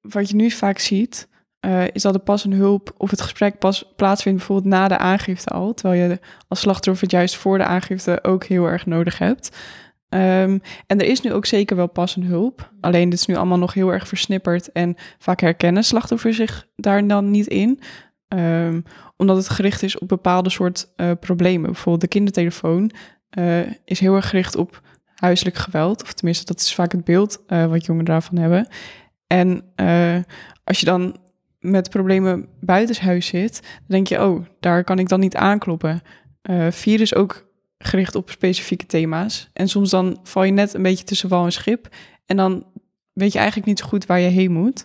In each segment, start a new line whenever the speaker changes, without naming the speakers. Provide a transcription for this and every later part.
wat je nu vaak ziet, uh, is dat de pas en hulp of het gesprek pas plaatsvindt bijvoorbeeld na de aangifte al. Terwijl je als slachtoffer het juist voor de aangifte ook heel erg nodig hebt. Um, en er is nu ook zeker wel pas en hulp. Alleen dit is nu allemaal nog heel erg versnipperd. En vaak herkennen slachtoffers zich daar dan niet in. Um, omdat het gericht is op bepaalde soort uh, problemen. Bijvoorbeeld de kindertelefoon uh, is heel erg gericht op huiselijk geweld. Of tenminste, dat is vaak het beeld wat jongeren daarvan hebben. En als je dan met problemen buitenshuis zit, dan denk je, oh, daar kan ik dan niet aankloppen. Uh, vier is ook gericht op specifieke thema's. En soms dan val je net een beetje tussen wal en schip. En dan weet je eigenlijk niet zo goed waar je heen moet.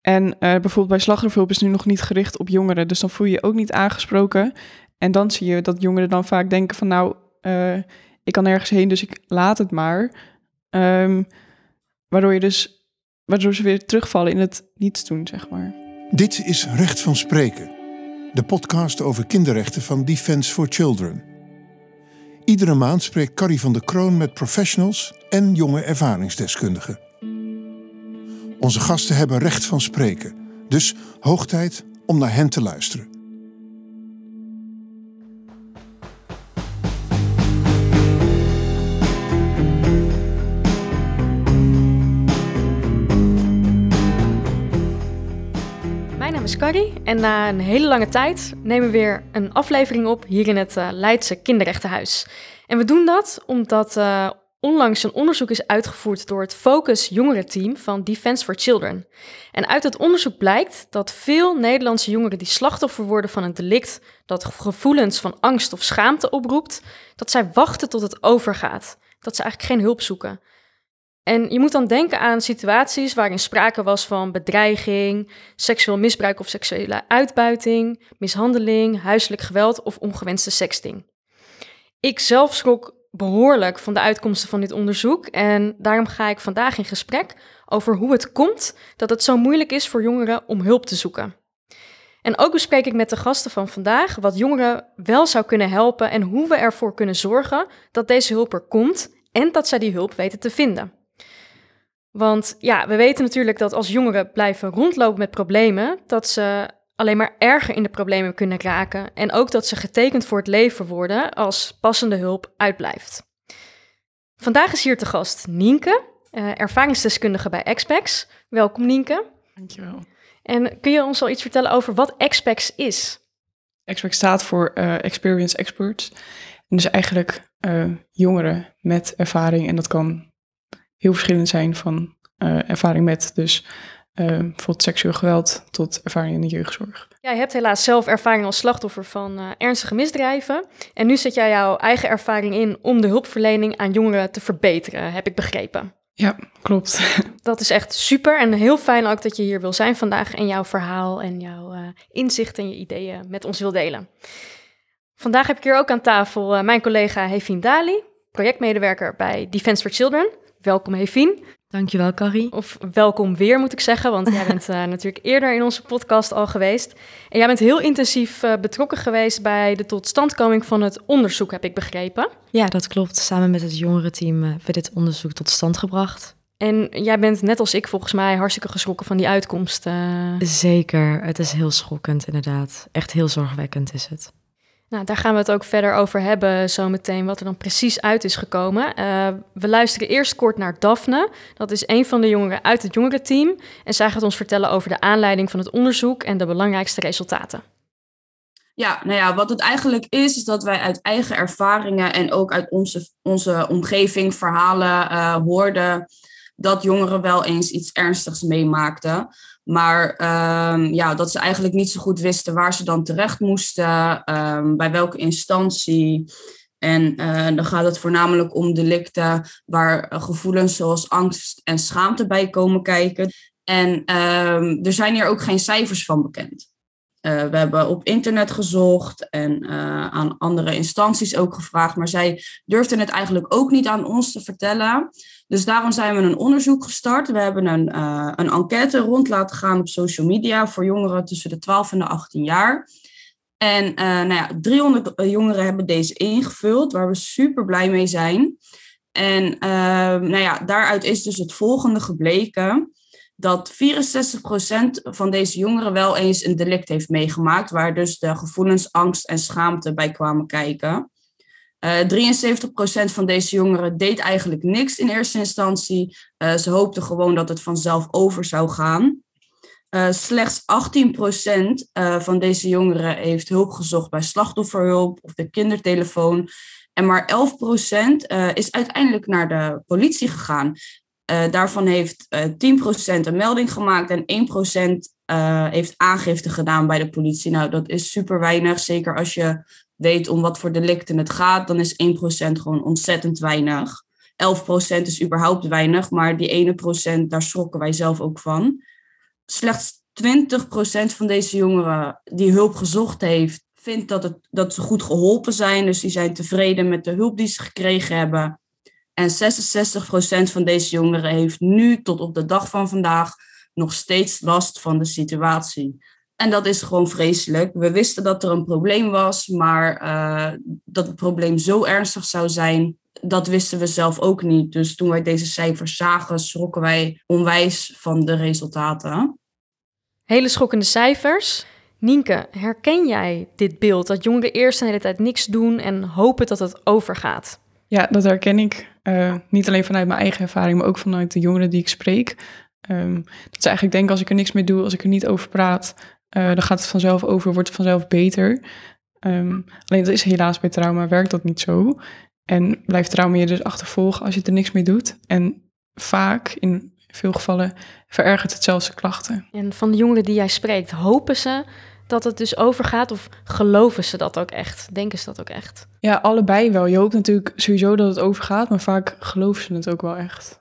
En uh, bijvoorbeeld bij slachtofferhulp is nu nog niet gericht op jongeren. Dus dan voel je je ook niet aangesproken. En dan zie je dat jongeren dan vaak denken van nou, ik kan nergens heen, dus ik laat het maar. Um, waardoor je dus, waardoor ze weer terugvallen in het niets doen, zeg maar.
Dit is Recht van Spreken, de podcast over kinderrechten van Defense for Children. Iedere maand spreekt Carrie van der Kroon met professionals en jonge ervaringsdeskundigen. Onze gasten hebben recht van spreken, dus hoog tijd om naar hen te luisteren.
En na een hele lange tijd nemen we weer een aflevering op hier in het uh, Leidse Kinderrechtenhuis. En we doen dat omdat uh, onlangs een onderzoek is uitgevoerd door het Focus Jongerenteam van Defense for Children. En uit het onderzoek blijkt dat veel Nederlandse jongeren die slachtoffer worden van een delict dat gevoelens van angst of schaamte oproept, dat zij wachten tot het overgaat. Dat ze eigenlijk geen hulp zoeken. En je moet dan denken aan situaties waarin sprake was van bedreiging, seksueel misbruik of seksuele uitbuiting, mishandeling, huiselijk geweld of ongewenste sexting. Ik zelf schrok behoorlijk van de uitkomsten van dit onderzoek en daarom ga ik vandaag in gesprek over hoe het komt dat het zo moeilijk is voor jongeren om hulp te zoeken. En ook bespreek ik met de gasten van vandaag wat jongeren wel zou kunnen helpen en hoe we ervoor kunnen zorgen dat deze hulp er komt en dat zij die hulp weten te vinden. Want ja, we weten natuurlijk dat als jongeren blijven rondlopen met problemen, dat ze alleen maar erger in de problemen kunnen raken. En ook dat ze getekend voor het leven worden als passende hulp uitblijft. Vandaag is hier te gast Nienke, uh, ervaringsdeskundige bij Expex. Welkom Nienke.
Dankjewel.
En kun je ons al iets vertellen over wat Expex is?
Expex staat voor uh, Experience Experts. En dus eigenlijk uh, jongeren met ervaring. En dat kan heel verschillend zijn van uh, ervaring met. Dus uh, bijvoorbeeld seksueel geweld tot ervaring in de jeugdzorg.
Jij hebt helaas zelf ervaring als slachtoffer van uh, ernstige misdrijven. En nu zet jij jouw eigen ervaring in om de hulpverlening aan jongeren te verbeteren, heb ik begrepen.
Ja, klopt.
Dat is echt super en heel fijn ook dat je hier wil zijn vandaag en jouw verhaal en jouw uh, inzichten en je ideeën met ons wil delen. Vandaag heb ik hier ook aan tafel mijn collega Hevin Dali, projectmedewerker bij Defense for Children. Welkom Hevin.
Dankjewel Carrie.
Of welkom weer moet ik zeggen, want jij bent uh, natuurlijk eerder in onze podcast al geweest. En jij bent heel intensief uh, betrokken geweest bij de totstandkoming van het onderzoek, heb ik begrepen.
Ja, dat klopt. Samen met het jongerenteam uh, hebben we dit onderzoek tot stand gebracht.
En jij bent net als ik volgens mij hartstikke geschrokken van die uitkomst.
Zeker, het is heel schokkend inderdaad. Echt heel zorgwekkend is het.
Nou, daar gaan we het ook verder over hebben, zometeen, wat er dan precies uit is gekomen. Uh, we luisteren eerst kort naar Daphne. Dat is een van de jongeren uit het jongerenteam. En zij gaat ons vertellen over de aanleiding van het onderzoek en de belangrijkste resultaten.
Ja, nou ja, wat het eigenlijk is, is dat wij uit eigen ervaringen en ook uit onze, onze omgeving verhalen uh, hoorden dat jongeren wel eens iets ernstigs meemaakten. Maar um, ja, dat ze eigenlijk niet zo goed wisten waar ze dan terecht moesten, um, bij welke instantie. En uh, dan gaat het voornamelijk om delicten waar uh, gevoelens zoals angst en schaamte bij komen kijken. En um, er zijn hier ook geen cijfers van bekend. Uh, we hebben op internet gezocht en aan andere instanties ook gevraagd, maar zij durfden het eigenlijk ook niet aan ons te vertellen. Dus daarom zijn we een onderzoek gestart. We hebben een, uh, een enquête rond laten gaan op social media voor jongeren tussen de 12 en de 18 jaar. En nou ja, 300 jongeren hebben deze ingevuld, waar we super blij mee zijn. En nou ja, daaruit is dus het volgende gebleken. Dat 64% van deze jongeren wel eens een delict heeft meegemaakt, waar dus de gevoelens angst en schaamte bij kwamen kijken. Uh, 73% van deze jongeren deed eigenlijk niks in eerste instantie. Uh, ze hoopten gewoon dat het vanzelf over zou gaan. Uh, slechts 18% van deze jongeren heeft hulp gezocht bij slachtofferhulp of de kindertelefoon. En maar 11% is uiteindelijk naar de politie gegaan. Daarvan heeft 10% een melding gemaakt en 1% heeft aangifte gedaan bij de politie. Nou, dat is super weinig, zeker als je weet om wat voor delicten het gaat, dan is 1% gewoon ontzettend weinig. 11% is überhaupt weinig, maar die ene procent, daar schrokken wij zelf ook van. Slechts 20% van deze jongeren die hulp gezocht heeft, vindt dat, het, dat ze goed geholpen zijn. Dus die zijn tevreden met de hulp die ze gekregen hebben. En 66% van deze jongeren heeft nu tot op de dag van vandaag nog steeds last van de situatie. En dat is gewoon vreselijk. We wisten dat er een probleem was, maar uh, dat het probleem zo ernstig zou zijn, dat wisten we zelf ook niet. Dus toen wij deze cijfers zagen, schrokken wij onwijs van de resultaten.
Hele schokkende cijfers. Nienke, herken jij dit beeld dat jongeren eerst de hele tijd niks doen en hopen dat het overgaat?
Ja, dat herken ik. Uh, niet alleen vanuit mijn eigen ervaring, maar ook vanuit de jongeren die ik spreek. Um, dat ze eigenlijk denken als ik er niks mee doe, als ik er niet over praat, uh, dan gaat het vanzelf over, wordt het vanzelf beter. Um, alleen dat is helaas bij trauma, werkt dat niet zo. En blijft trauma je dus achtervolgen als je er niks mee doet. En vaak, in veel gevallen, verergert het zelfs de klachten.
En van de jongeren die jij spreekt, hopen ze dat het dus overgaat of geloven ze dat ook echt? Denken ze dat ook echt?
Ja, allebei wel. Je hoopt natuurlijk sowieso dat het overgaat, maar vaak geloven ze het ook wel echt.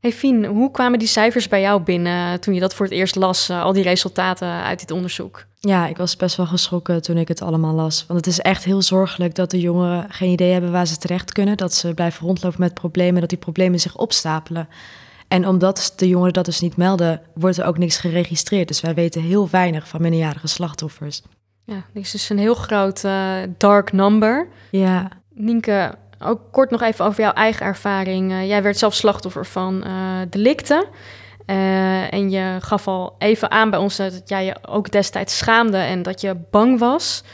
Hey Fien, hoe kwamen die cijfers bij jou binnen toen je dat voor het eerst las, uh, al die resultaten uit dit onderzoek?
Ja, ik was best wel geschrokken toen ik het allemaal las. Want het is echt heel zorgelijk dat de jongeren geen idee hebben waar ze terecht kunnen. Dat ze blijven rondlopen met problemen, dat die problemen zich opstapelen. En omdat de jongeren dat dus niet melden, wordt er ook niks geregistreerd. Dus wij weten heel weinig van minderjarige slachtoffers.
Ja, dit is dus een heel groot uh, dark number.
Ja.
Nienke, ook kort nog even over jouw eigen ervaring. Uh, jij werd zelf slachtoffer van uh, delicten. Uh, en je gaf al even aan bij ons dat jij je ook destijds schaamde en dat je bang was.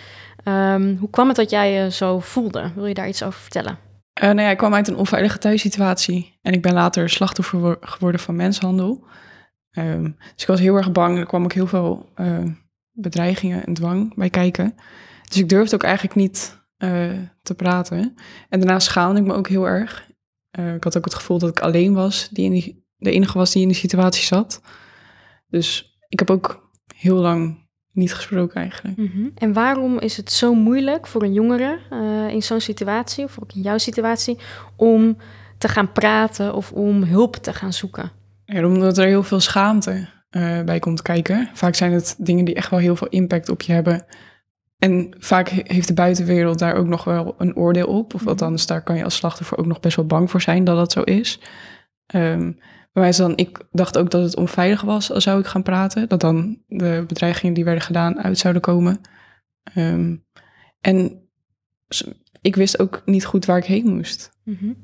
Um, hoe kwam het dat jij je zo voelde? Wil je daar iets over vertellen?
nou ja, ik kwam uit een onveilige thuissituatie. En ik ben later slachtoffer geworden van mensenhandel. Um, dus ik was heel erg bang. Er kwam ook heel veel bedreigingen en dwang bij kijken. Dus ik durfde ook eigenlijk niet uh, te praten. En daarna schaamde ik me ook heel erg. Uh, ik had ook het gevoel dat ik alleen was, die, in de enige was die in die situatie zat. Dus ik heb ook heel lang niet gesproken eigenlijk.
-hmm. En waarom is het zo moeilijk voor een jongere uh, in zo'n situatie, of ook in jouw situatie, om te gaan praten of om hulp te gaan zoeken?
Ja, omdat er heel veel schaamte bij komt kijken. Vaak zijn het dingen die echt wel heel veel impact op je hebben. En vaak heeft de buitenwereld daar ook nog wel een oordeel op. Of mhm. althans, daar kan je als slachtoffer ook nog best wel bang voor zijn dat dat zo is. Um, bij mij dan, ik dacht ook dat het onveilig was als zou ik gaan praten. Dat dan de bedreigingen die werden gedaan uit zouden komen. Um, en ik wist ook niet goed waar ik heen moest.
Mm -hmm.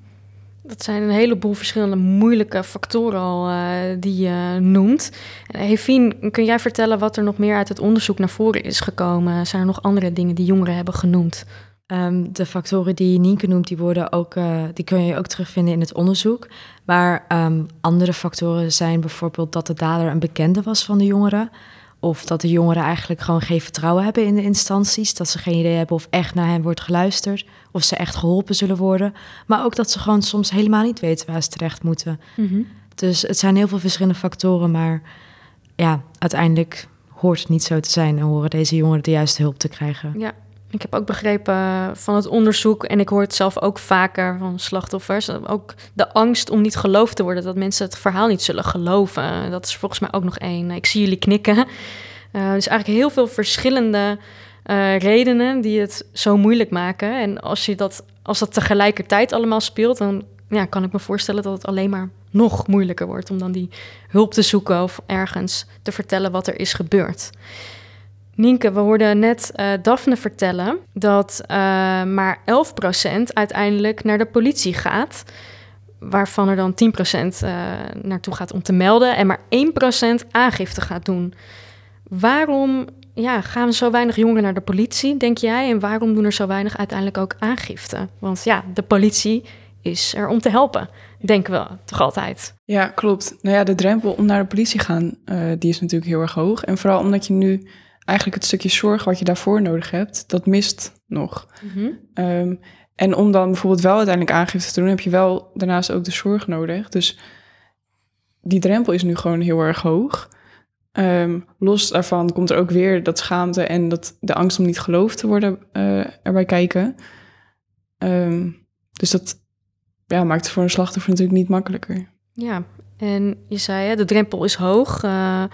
Dat zijn een heleboel verschillende moeilijke factoren al uh, die je noemt. Hevien, kun jij vertellen wat er nog meer uit het onderzoek naar voren is gekomen? Zijn er nog andere dingen die jongeren hebben genoemd?
Um, de factoren die Nienke noemt, die, worden ook, uh, die kun je ook terugvinden in het onderzoek. Maar um, andere factoren zijn bijvoorbeeld dat de dader een bekende was van de jongeren. Of dat de jongeren eigenlijk gewoon geen vertrouwen hebben in de instanties. Dat ze geen idee hebben of echt naar hen wordt geluisterd. Of ze echt geholpen zullen worden. Maar ook dat ze gewoon soms helemaal niet weten waar ze terecht moeten. Mm -hmm. Dus het zijn heel veel verschillende factoren. Maar ja, uiteindelijk hoort het niet zo te zijn. En horen deze jongeren de juiste hulp te krijgen.
Ja, ik heb ook begrepen van het onderzoek, en ik hoor het zelf ook vaker van slachtoffers, ook de angst om niet geloofd te worden, dat mensen het verhaal niet zullen geloven. Dat is volgens mij ook nog één. Ik zie jullie knikken. Uh, dus eigenlijk heel veel verschillende uh, redenen die het zo moeilijk maken. En als, je dat, als dat tegelijkertijd allemaal speelt, dan ja, kan ik me voorstellen dat het alleen maar nog moeilijker wordt om dan die hulp te zoeken of ergens te vertellen wat er is gebeurd. Nienke, we hoorden net uh, Daphne vertellen dat uh, maar 11% uiteindelijk naar de politie gaat. waarvan er dan 10% uh, naartoe gaat om te melden en maar 1% aangifte gaat doen. Waarom ja, gaan zo weinig jongeren naar de politie, denk jij? En waarom doen er zo weinig uiteindelijk ook aangifte? Want ja, de politie is er om te helpen, denken we toch altijd.
Ja, klopt. Nou ja, de drempel om naar de politie te gaan, die is natuurlijk heel erg hoog. En vooral omdat je nu eigenlijk het stukje zorg wat je daarvoor nodig hebt, dat mist nog. Mm um, en om dan bijvoorbeeld wel uiteindelijk aangifte te doen, heb je wel daarnaast ook de zorg nodig. Dus die drempel is nu gewoon heel erg hoog. Um, los daarvan komt er ook weer dat schaamte en dat de angst om niet geloofd te worden uh, erbij kijken. Um, dus dat ja, maakt het voor een slachtoffer natuurlijk niet makkelijker.
Ja, en je zei, hè, de drempel is hoog. Uh,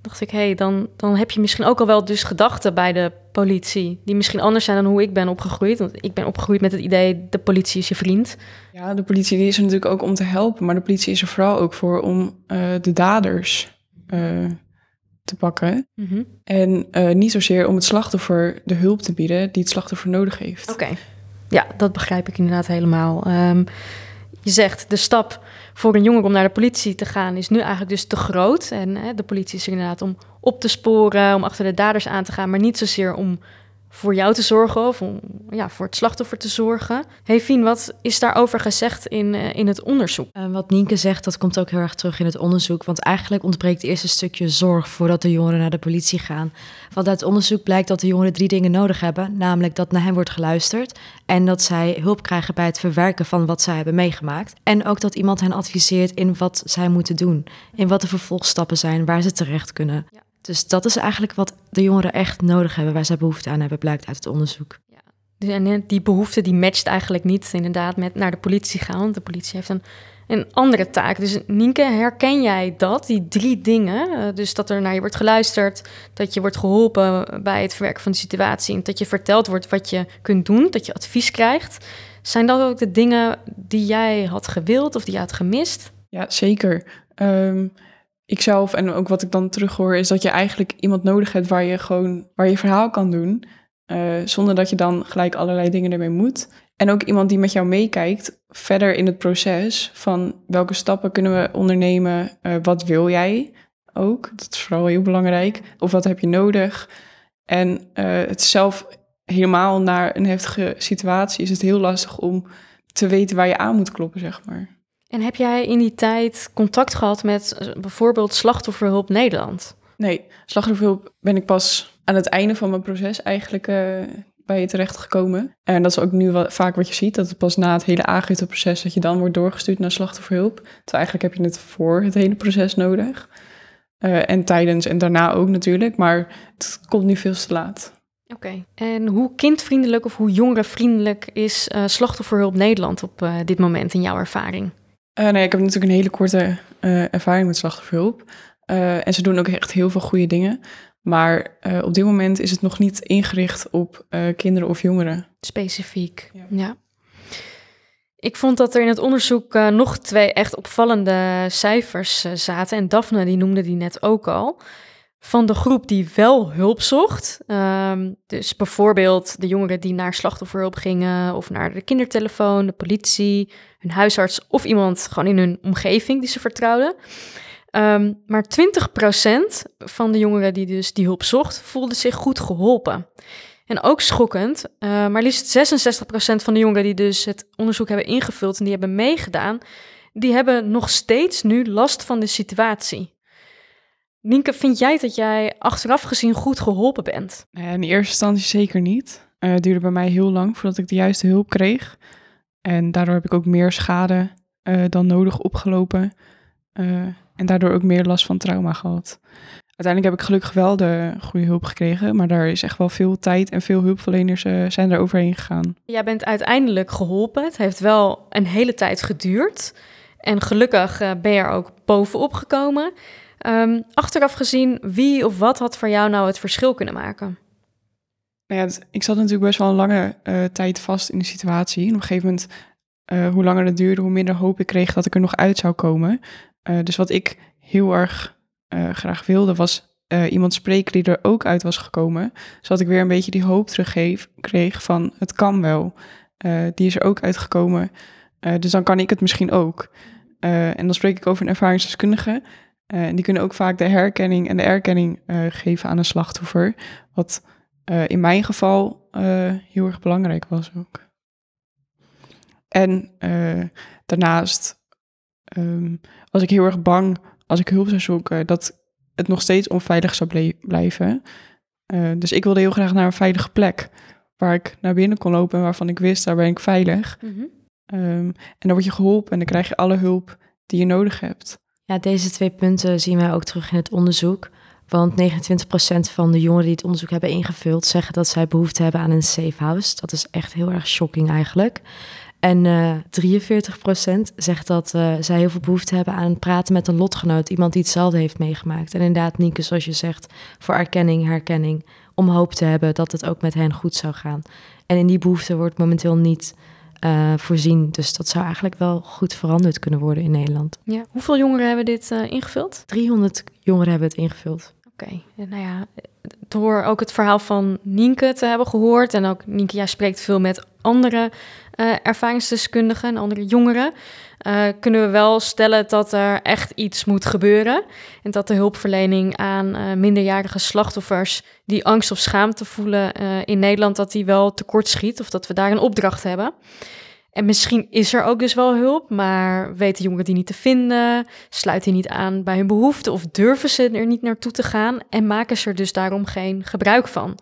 dacht ik, hé, hey, dan, dan heb je misschien ook al wel dus gedachten bij de politie... die misschien anders zijn dan hoe ik ben opgegroeid. Want ik ben opgegroeid met het idee, de politie is je vriend.
Ja, de politie die is er natuurlijk ook om te helpen... maar de politie is er vooral ook voor om uh, de daders uh, te pakken. Mm -hmm. En uh, niet zozeer om het slachtoffer de hulp te bieden... die het slachtoffer nodig heeft.
Oké, okay. ja, dat begrijp ik inderdaad helemaal. Um, je zegt, de stap voor een jongere om naar de politie te gaan is nu eigenlijk dus te groot. En hè, de politie is er inderdaad om op te sporen, om achter de daders aan te gaan, maar niet zozeer om voor jou te zorgen of om ja, voor het slachtoffer te zorgen. Hey Fien, wat is daarover gezegd in, uh, in het onderzoek?
Uh, wat Nienke zegt, dat komt ook heel erg terug in het onderzoek. Want eigenlijk ontbreekt eerst een stukje zorg voordat de jongeren naar de politie gaan. Want uit onderzoek blijkt dat de jongeren drie dingen nodig hebben. Namelijk dat naar hen wordt geluisterd en dat zij hulp krijgen bij het verwerken van wat zij hebben meegemaakt. En ook dat iemand hen adviseert in wat zij moeten doen. In wat de vervolgstappen zijn, waar ze terecht kunnen. Ja. Dus dat is eigenlijk wat de jongeren echt nodig hebben, waar zij behoefte aan hebben, blijkt uit het onderzoek.
Ja. En die behoefte die matcht eigenlijk niet inderdaad met naar de politie gaan, want de politie heeft een, een andere taak. Dus Nienke, herken jij dat, die drie dingen? Dus dat er naar je wordt geluisterd, dat je wordt geholpen bij het verwerken van de situatie en dat je verteld wordt wat je kunt doen, dat je advies krijgt. Zijn dat ook de dingen die jij had gewild of die je had gemist?
Ja, zeker. Um ik zelf en ook wat ik dan terughoor, is dat je eigenlijk iemand nodig hebt waar je gewoon waar je verhaal kan doen. Uh, zonder dat je dan gelijk allerlei dingen ermee moet. En ook iemand die met jou meekijkt verder in het proces van welke stappen kunnen we ondernemen, uh, wat wil jij ook. Dat is vooral heel belangrijk. Of wat heb je nodig. En uh, het zelf helemaal naar een heftige situatie is het heel lastig om te weten waar je aan moet kloppen, zeg maar.
En heb jij in die tijd contact gehad met eh, bijvoorbeeld Slachtofferhulp Nederland?
Nee, Slachtofferhulp ben ik pas aan het einde van mijn proces eigenlijk uh, bij je terecht gekomen. En dat is ook nu wat, vaak wat je ziet, dat het pas na het hele aangifteproces dat je dan wordt doorgestuurd naar Slachtofferhulp. Terwijl eigenlijk heb je het voor het hele proces nodig. Uh, en tijdens en daarna ook natuurlijk, maar het komt nu veel te laat.
Oké, okay. en hoe kindvriendelijk of hoe jongerenvriendelijk is uh, Slachtofferhulp Nederland op dit moment in jouw ervaring?
Uh, nee, ik heb natuurlijk een hele korte uh, ervaring met slachtofferhulp. Uh, en ze doen ook echt heel veel goede dingen. Maar op dit moment is het nog niet ingericht op kinderen of jongeren.
Specifiek, ja. ja. Ik vond dat er in het onderzoek nog twee echt opvallende cijfers zaten. En Daphne, die noemde die net ook al van de groep die wel hulp zocht. Um, dus bijvoorbeeld de jongeren die naar slachtofferhulp gingen of naar de kindertelefoon, de politie, hun huisarts of iemand gewoon in hun omgeving die ze vertrouwden. Um, maar 20% van de jongeren die dus die hulp zocht, voelde zich goed geholpen. En ook schokkend, uh, maar liefst 66% van de jongeren die dus het onderzoek hebben ingevuld en die hebben meegedaan, die hebben nog steeds nu last van de situatie. Nienke, vind jij dat jij achteraf gezien goed geholpen bent?
In eerste instantie zeker niet. Uh, het duurde bij mij heel lang voordat ik de juiste hulp kreeg. En daardoor heb ik ook meer schade uh, dan nodig opgelopen. Uh, en daardoor ook meer last van trauma gehad. Uiteindelijk heb ik gelukkig wel de goede hulp gekregen, maar daar is echt wel veel tijd en veel hulpverleners uh, zijn er overheen gegaan.
Jij bent uiteindelijk geholpen. Het heeft wel een hele tijd geduurd. En gelukkig ben je er ook bovenop gekomen. Um, achteraf gezien, wie of wat had voor jou nou het verschil kunnen maken?
Nou ja, ik zat natuurlijk best wel een lange uh, tijd vast in de situatie. En op een gegeven moment, uh, hoe langer het duurde, hoe minder hoop ik kreeg dat ik er nog uit zou komen. Uh, dus wat ik heel erg graag wilde, was iemand spreken die er ook uit was gekomen. Zodat ik weer een beetje die hoop teruggeef, kreeg van het kan wel. die is er ook uitgekomen. Dus dan kan ik het misschien ook. En dan spreek ik over een ervaringsdeskundige. Uh, en die kunnen ook vaak de herkenning en de erkenning geven aan een slachtoffer. Wat in mijn geval heel erg belangrijk was ook. En daarnaast um, was ik heel erg bang als ik hulp zou zoeken dat het nog steeds onveilig zou blijven. dus ik wilde heel graag naar een veilige plek waar ik naar binnen kon lopen en waarvan ik wist, daar ben ik veilig. Mm en dan word je geholpen en dan krijg je alle hulp die je nodig hebt.
Ja, deze twee punten zien wij ook terug in het onderzoek. Want 29% van de jongeren die het onderzoek hebben ingevuld, zeggen dat zij behoefte hebben aan een safe house. Dat is echt heel erg shocking eigenlijk. En uh, eh, 43% zegt dat uh, zij heel veel behoefte hebben aan praten met een lotgenoot. Iemand die hetzelfde heeft meegemaakt. En inderdaad, Nienke, zoals je zegt, voor erkenning, herkenning. Om hoop te hebben dat het ook met hen goed zou gaan. En in die behoefte wordt momenteel niet uh, voorzien. Dus dat zou eigenlijk wel goed veranderd kunnen worden in Nederland.
Ja. Hoeveel jongeren hebben dit uh, ingevuld?
300 jongeren hebben het ingevuld.
Oké, okay. nou ja, door ook het verhaal van Nienke te hebben gehoord... en ook Nienke, jij spreekt veel met andere uh, ervaringsdeskundigen en andere jongeren... Uh, kunnen we wel stellen dat er echt iets moet gebeuren. En dat de hulpverlening aan uh, minderjarige slachtoffers die angst of schaamte voelen in Nederland, dat die wel tekort schiet of dat we daar een opdracht hebben. En misschien is er ook dus wel hulp, maar weten jongeren die niet te vinden, sluiten die niet aan bij hun behoeften of durven ze er niet naartoe te gaan en maken ze er dus daarom geen gebruik van.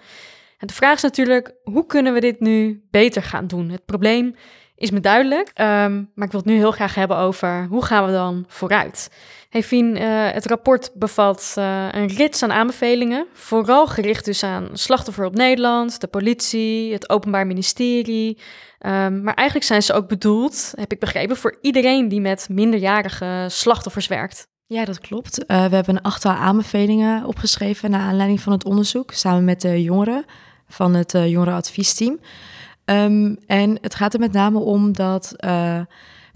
En de vraag is natuurlijk, hoe kunnen we dit nu beter gaan doen? Het probleem is me duidelijk. Um, maar ik wil het nu heel graag hebben over hoe gaan we dan vooruit. Hey Fien, uh, het rapport bevat uh, een rits aan aanbevelingen, vooral gericht dus aan slachtoffer Nederland, de politie, het Openbaar Ministerie. Um, maar eigenlijk zijn ze ook bedoeld, heb ik begrepen, voor iedereen die met minderjarige slachtoffers werkt.
Ja, dat klopt. Uh, we hebben een achttal aanbevelingen opgeschreven naar aanleiding van het onderzoek, samen met de jongeren van het jongerenadviesteam. Um, en het gaat er met name om dat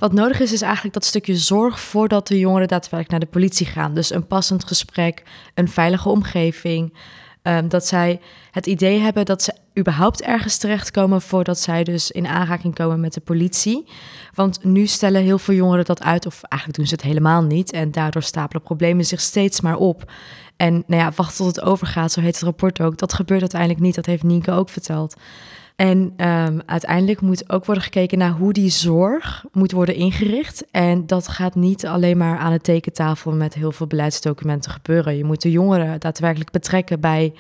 wat nodig is, is eigenlijk dat stukje zorg voordat de jongeren daadwerkelijk naar de politie gaan. Dus een passend gesprek, een veilige omgeving. Um, dat zij het idee hebben dat ze überhaupt ergens terechtkomen voordat zij dus in aanraking komen met de politie. Want nu stellen heel veel jongeren dat uit, of eigenlijk doen ze het helemaal niet. En daardoor stapelen problemen zich steeds maar op. En nou ja, wachten tot het overgaat, zo heet het rapport ook. Dat gebeurt uiteindelijk niet, dat heeft Nienke ook verteld. En um, uiteindelijk moet ook worden gekeken naar hoe die zorg moet worden ingericht. En dat gaat niet alleen maar aan de tekentafel met heel veel beleidsdocumenten gebeuren. Je moet de jongeren daadwerkelijk betrekken bij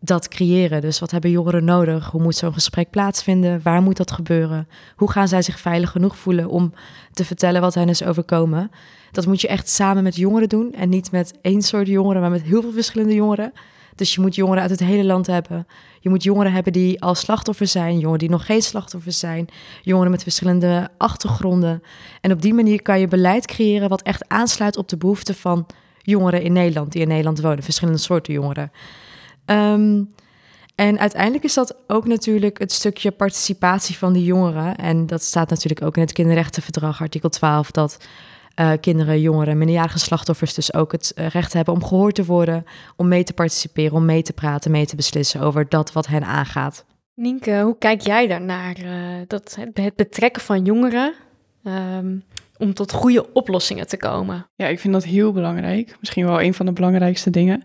dat creëren. Dus wat hebben jongeren nodig? Hoe moet zo'n gesprek plaatsvinden? Waar moet dat gebeuren? Hoe gaan zij zich veilig genoeg voelen om te vertellen wat hen is overkomen? Dat moet je echt samen met jongeren doen en niet met één soort jongeren, maar met heel veel verschillende jongeren. Dus je moet jongeren uit het hele land hebben. Je moet jongeren hebben die al slachtoffer zijn, jongeren die nog geen slachtoffer zijn, jongeren met verschillende achtergronden. En op die manier kan je beleid creëren wat echt aansluit op de behoeften van jongeren in Nederland, die in Nederland wonen, verschillende soorten jongeren. Um, en uiteindelijk is dat ook natuurlijk het stukje participatie van die jongeren. En dat staat natuurlijk ook in het kinderrechtenverdrag, artikel 12, dat uh, kinderen, jongeren, minderjarige slachtoffers dus ook het uh, recht hebben om gehoord te worden, om mee te participeren, om mee te praten, mee te beslissen over dat wat hen aangaat.
Nienke, hoe kijk jij daarnaar? Uh, dat, het betrekken van jongeren um, om tot goede oplossingen te komen?
Ja, ik vind dat heel belangrijk. Misschien wel een van de belangrijkste dingen.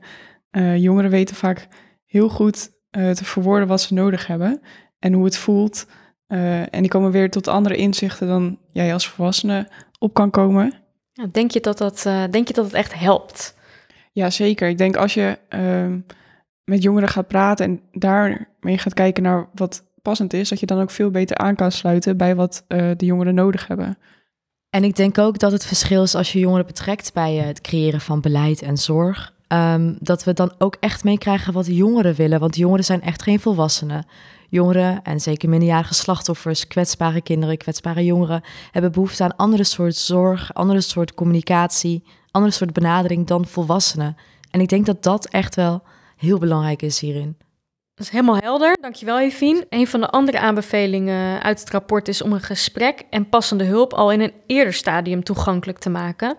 jongeren weten vaak heel goed te verwoorden wat ze nodig hebben en hoe het voelt. en die komen weer tot andere inzichten dan jij als volwassene op kan komen.
Ja, denk, je dat dat, uh, denk je dat het echt helpt?
Ja, zeker. Ik denk als je uh, met jongeren gaat praten en daarmee gaat kijken naar wat passend is, dat je dan ook veel beter aan kan sluiten bij wat uh, de jongeren nodig hebben.
En ik denk ook dat het verschil is als je jongeren betrekt bij het creëren van beleid en zorg. Um, dat we dan ook echt meekrijgen wat jongeren willen. Want jongeren zijn echt geen volwassenen. Jongeren en zeker minderjarige slachtoffers, kwetsbare kinderen, kwetsbare jongeren hebben behoefte aan andere soort zorg, andere soort communicatie, andere soort benadering dan volwassenen. En ik denk dat dat echt wel heel belangrijk is hierin.
Dat is helemaal helder. Dankjewel, Evien. Een van de andere aanbevelingen uit het rapport is om een gesprek en passende hulp al in een eerder stadium toegankelijk te maken.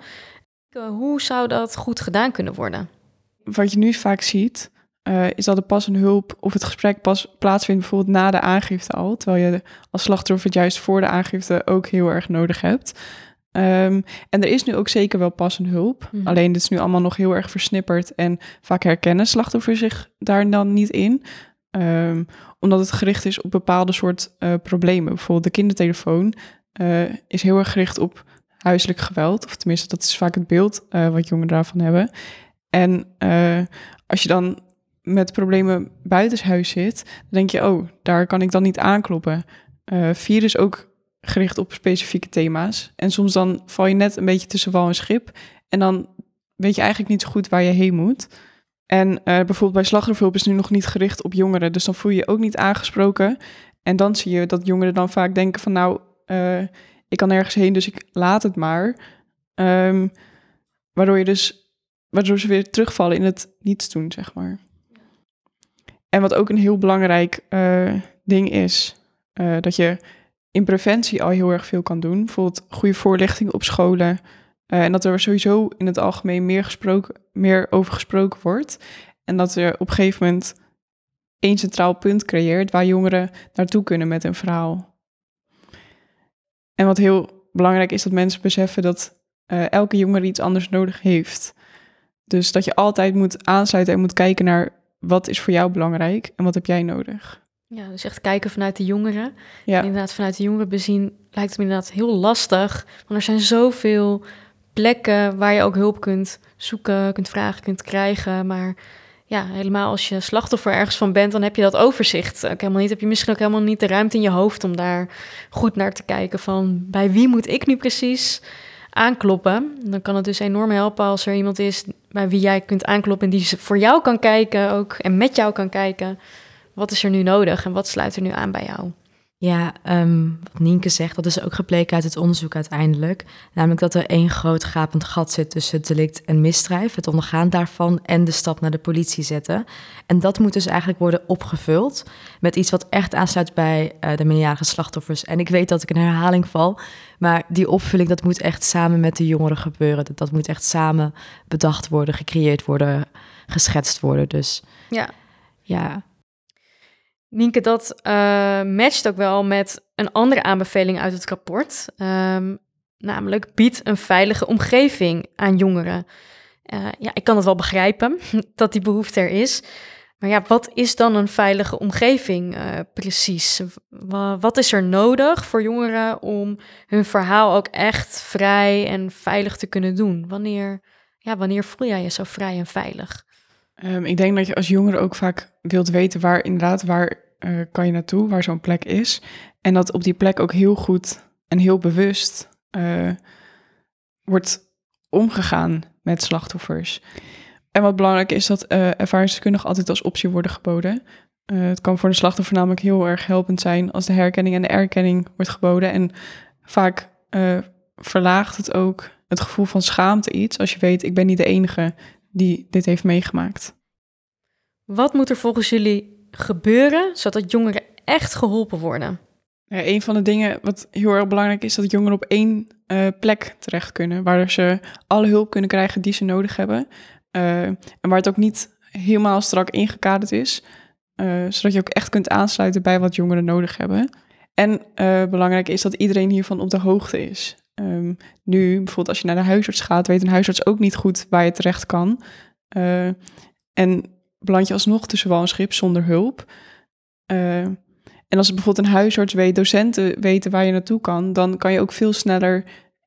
Hoe zou dat goed gedaan kunnen worden?
Wat je nu vaak ziet, eh, is dat de pas en hulp of het gesprek pas plaatsvindt bijvoorbeeld na de aangifte al, terwijl je als slachtoffer het juist voor de aangifte ook heel erg nodig hebt. Ehm, en er is nu ook zeker wel pas en hulp.
Mhm.
Alleen dit is nu allemaal nog heel erg versnipperd en vaak herkennen slachtoffers zich daar dan niet in. Ehm, omdat het gericht is op bepaalde soort eh, problemen. Bijvoorbeeld de kindertelefoon eh, is heel erg gericht op huiselijk geweld. Of tenminste, dat is vaak het beeld wat jongeren daarvan hebben. En als je dan met problemen buitenshuis zit, dan denk je, oh, daar kan ik dan niet aankloppen. Eh vier is ook gericht op specifieke thema's. En soms dan val je net een beetje tussen wal en schip. En dan weet je eigenlijk niet zo goed waar je heen moet. En eh, bijvoorbeeld bij slachtofferhulp is nu nog niet gericht op jongeren. Dus dan voel je je ook niet aangesproken. En dan zie je dat jongeren dan vaak denken van nou, eh, ik kan ergens heen, dus ik laat het maar. Ehm, waardoor je dus, waardoor ze weer terugvallen in het niets doen, zeg maar. En wat ook een heel belangrijk eh, ding is, eh, dat je in preventie al heel erg veel kan doen. Bijvoorbeeld goede voorlichting op scholen. eh, en dat er sowieso in het algemeen meer, gesproken, meer over gesproken wordt. En dat er op een gegeven moment één centraal punt creëert waar jongeren naartoe kunnen met een verhaal. En wat heel belangrijk is dat mensen beseffen dat elke jongere iets anders nodig heeft. Dus dat je altijd moet aansluiten en moet kijken naar wat is voor jou belangrijk en wat heb jij nodig.
Ja, dus echt kijken vanuit de jongeren.
Ja.
Inderdaad, vanuit de jongeren bezien lijkt het me inderdaad heel lastig. Want er zijn zoveel plekken waar je ook hulp kunt zoeken, kunt vragen, kunt krijgen. Maar ja, helemaal als je slachtoffer ergens van bent, dan heb je dat overzicht ook helemaal niet. Heb je misschien ook helemaal niet de ruimte in je hoofd om daar goed naar te kijken van bij wie moet ik nu precies aankloppen. Dan kan het dus enorm helpen als er iemand is bij wie jij kunt aankloppen en die voor jou kan kijken ook en met jou kan kijken. Wat is er nu nodig en wat sluit er nu aan bij jou?
Ja, ehm, wat Nienke zegt, dat is ook gebleken uit het onderzoek uiteindelijk. Namelijk dat er één groot gapend gat zit tussen het delict en misdrijf, het ondergaan daarvan en de stap naar de politie zetten. En dat moet dus eigenlijk worden opgevuld met iets wat echt aansluit bij eh, de minderjarige slachtoffers. En ik weet dat ik in herhaling val, maar die opvulling dat moet echt samen met de jongeren gebeuren. Dat, dat moet echt samen bedacht worden, gecreëerd worden, geschetst worden. Dus
Ja.
ja,
Nienke, dat eh, matcht ook wel met een andere aanbeveling uit het rapport. Ehm, namelijk, bied een veilige omgeving aan jongeren. Eh, ja, ik kan het wel begrijpen dat die behoefte er is. Maar ja, wat is dan een veilige omgeving eh, precies? Wa- wat is er nodig voor jongeren om hun verhaal ook echt vrij en veilig te kunnen doen? Wanneer, ja, wanneer voel jij je zo vrij en veilig?
Ehm, ik denk dat je als jongere ook vaak wilt weten waar inderdaad waar eh, kan je naartoe, waar zo'n plek is. En dat op die plek ook heel goed en heel bewust eh, wordt omgegaan met slachtoffers. En wat belangrijk is dat eh ervaringsdeskundigen altijd als optie worden geboden. Het kan voor de slachtoffer namelijk heel erg helpend zijn als de herkenning en de erkenning wordt geboden. En vaak verlaagt het ook het gevoel van schaamte iets als je weet, ik ben niet de enige die dit heeft meegemaakt.
Wat moet er volgens jullie gebeuren zodat jongeren echt geholpen worden?
Ja, een van de dingen wat heel erg belangrijk is, dat jongeren op één eh, plek terecht kunnen, waar ze alle hulp kunnen krijgen die ze nodig hebben. Eh, en waar het ook niet helemaal strak ingekaderd is, eh, zodat je ook echt kunt aansluiten bij wat jongeren nodig hebben. En belangrijk is dat iedereen hiervan op de hoogte is. Ehm, nu, bijvoorbeeld als je naar de huisarts gaat, weet een huisarts ook niet goed waar je terecht kan. Eh, en beland je alsnog tussen wal en schip zonder hulp. Eh, en als bijvoorbeeld een huisarts weet, docenten weten waar je naartoe kan, dan kan je ook veel sneller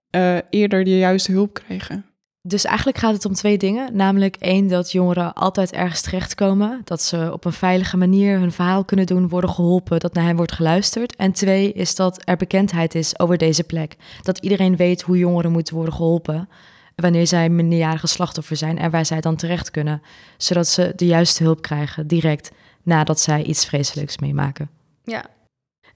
eh, eerder de juiste hulp krijgen.
Dus eigenlijk gaat het om twee dingen. Namelijk één, dat jongeren altijd ergens terechtkomen. Dat ze op een veilige manier hun verhaal kunnen doen, worden geholpen, dat naar hen wordt geluisterd. En twee is dat er bekendheid is over deze plek. Dat iedereen weet hoe jongeren moeten worden geholpen wanneer zij minderjarige slachtoffer zijn en waar zij dan terecht kunnen. Zodat ze de juiste hulp krijgen direct nadat zij iets vreselijks meemaken.
Ja.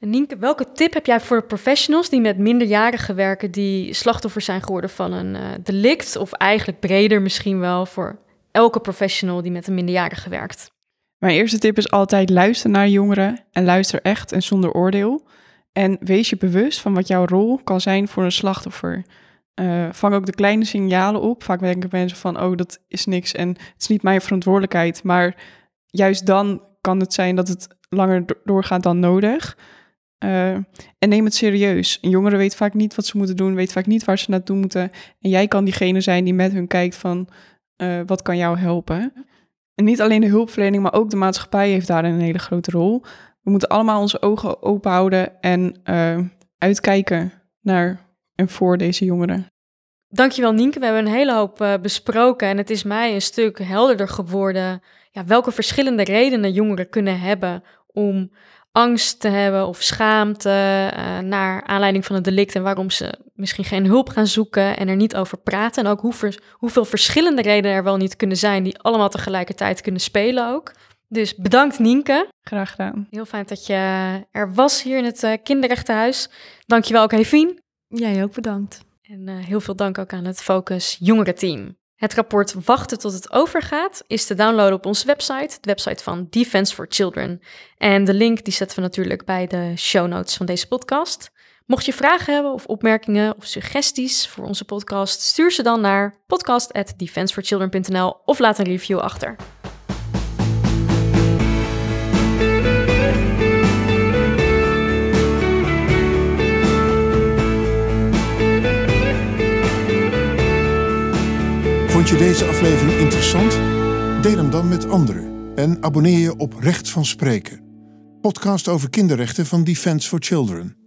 En Nienke, welke tip heb jij voor professionals die met minderjarigen werken, die slachtoffers zijn geworden van een eh, delict, of eigenlijk breder misschien wel voor elke professional die met een minderjarige werkt?
Mijn eerste tip is altijd luister naar jongeren en luister echt en zonder oordeel. En wees je bewust van wat jouw rol kan zijn voor een slachtoffer. Eh, vang ook de kleine signalen op. Vaak denken mensen van, oh, dat is niks en het is niet mijn verantwoordelijkheid. Maar juist dan kan het zijn dat het langer do- doorgaat dan nodig. Eh, en neem het serieus. Een jongere weet vaak niet wat ze moeten doen, weet vaak niet waar ze naartoe moeten. En jij kan diegene zijn die met hun kijkt van eh, wat kan jou helpen. En niet alleen de hulpverlening, maar ook de maatschappij heeft daarin een hele grote rol. We moeten allemaal onze ogen open houden en eh, uitkijken naar en voor deze jongeren.
Dankjewel Nienke, we hebben een hele hoop besproken en het is mij een stuk helderder geworden ja, welke verschillende redenen jongeren kunnen hebben om angst te hebben of schaamte eh, naar aanleiding van een delict en waarom ze misschien geen hulp gaan zoeken en er niet over praten. En ook hoe ver- hoeveel verschillende redenen er wel niet kunnen zijn die allemaal tegelijkertijd kunnen spelen ook. Dus bedankt Nienke.
Graag gedaan.
Heel fijn dat je er was hier in het eh, kinderrechtenhuis. Dankjewel ook Hevien.
Jij ook bedankt.
En eh, heel veel dank ook aan het Focus Jongerenteam. Het rapport Wachten tot het overgaat is te downloaden op onze website, de website van Defense for Children. En de link die zetten we natuurlijk bij de show notes van deze podcast. Mocht je vragen hebben of opmerkingen of suggesties voor onze podcast, stuur ze dan naar podcast@defenseforchildren.nl of laat een review achter.
Vond je deze aflevering interessant? Deel hem dan met anderen en abonneer je op Recht van Spreken, podcast over kinderrechten van Defense for Children.